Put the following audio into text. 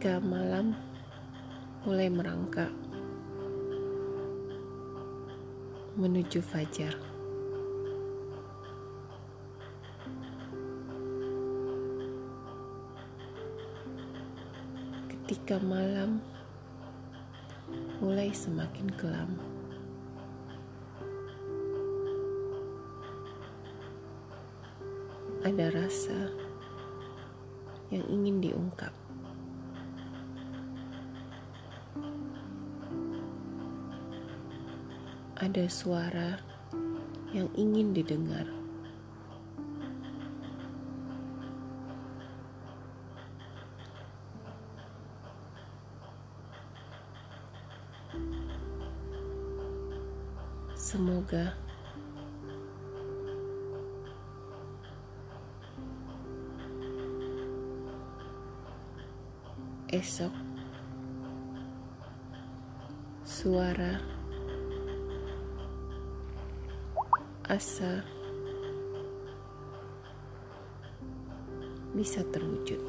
ketika malam mulai merangkak menuju fajar. Ketika malam mulai semakin kelam. Ada rasa yang ingin diungkap. Ada suara yang ingin didengar. Semoga esok suara asa bisa terwujud.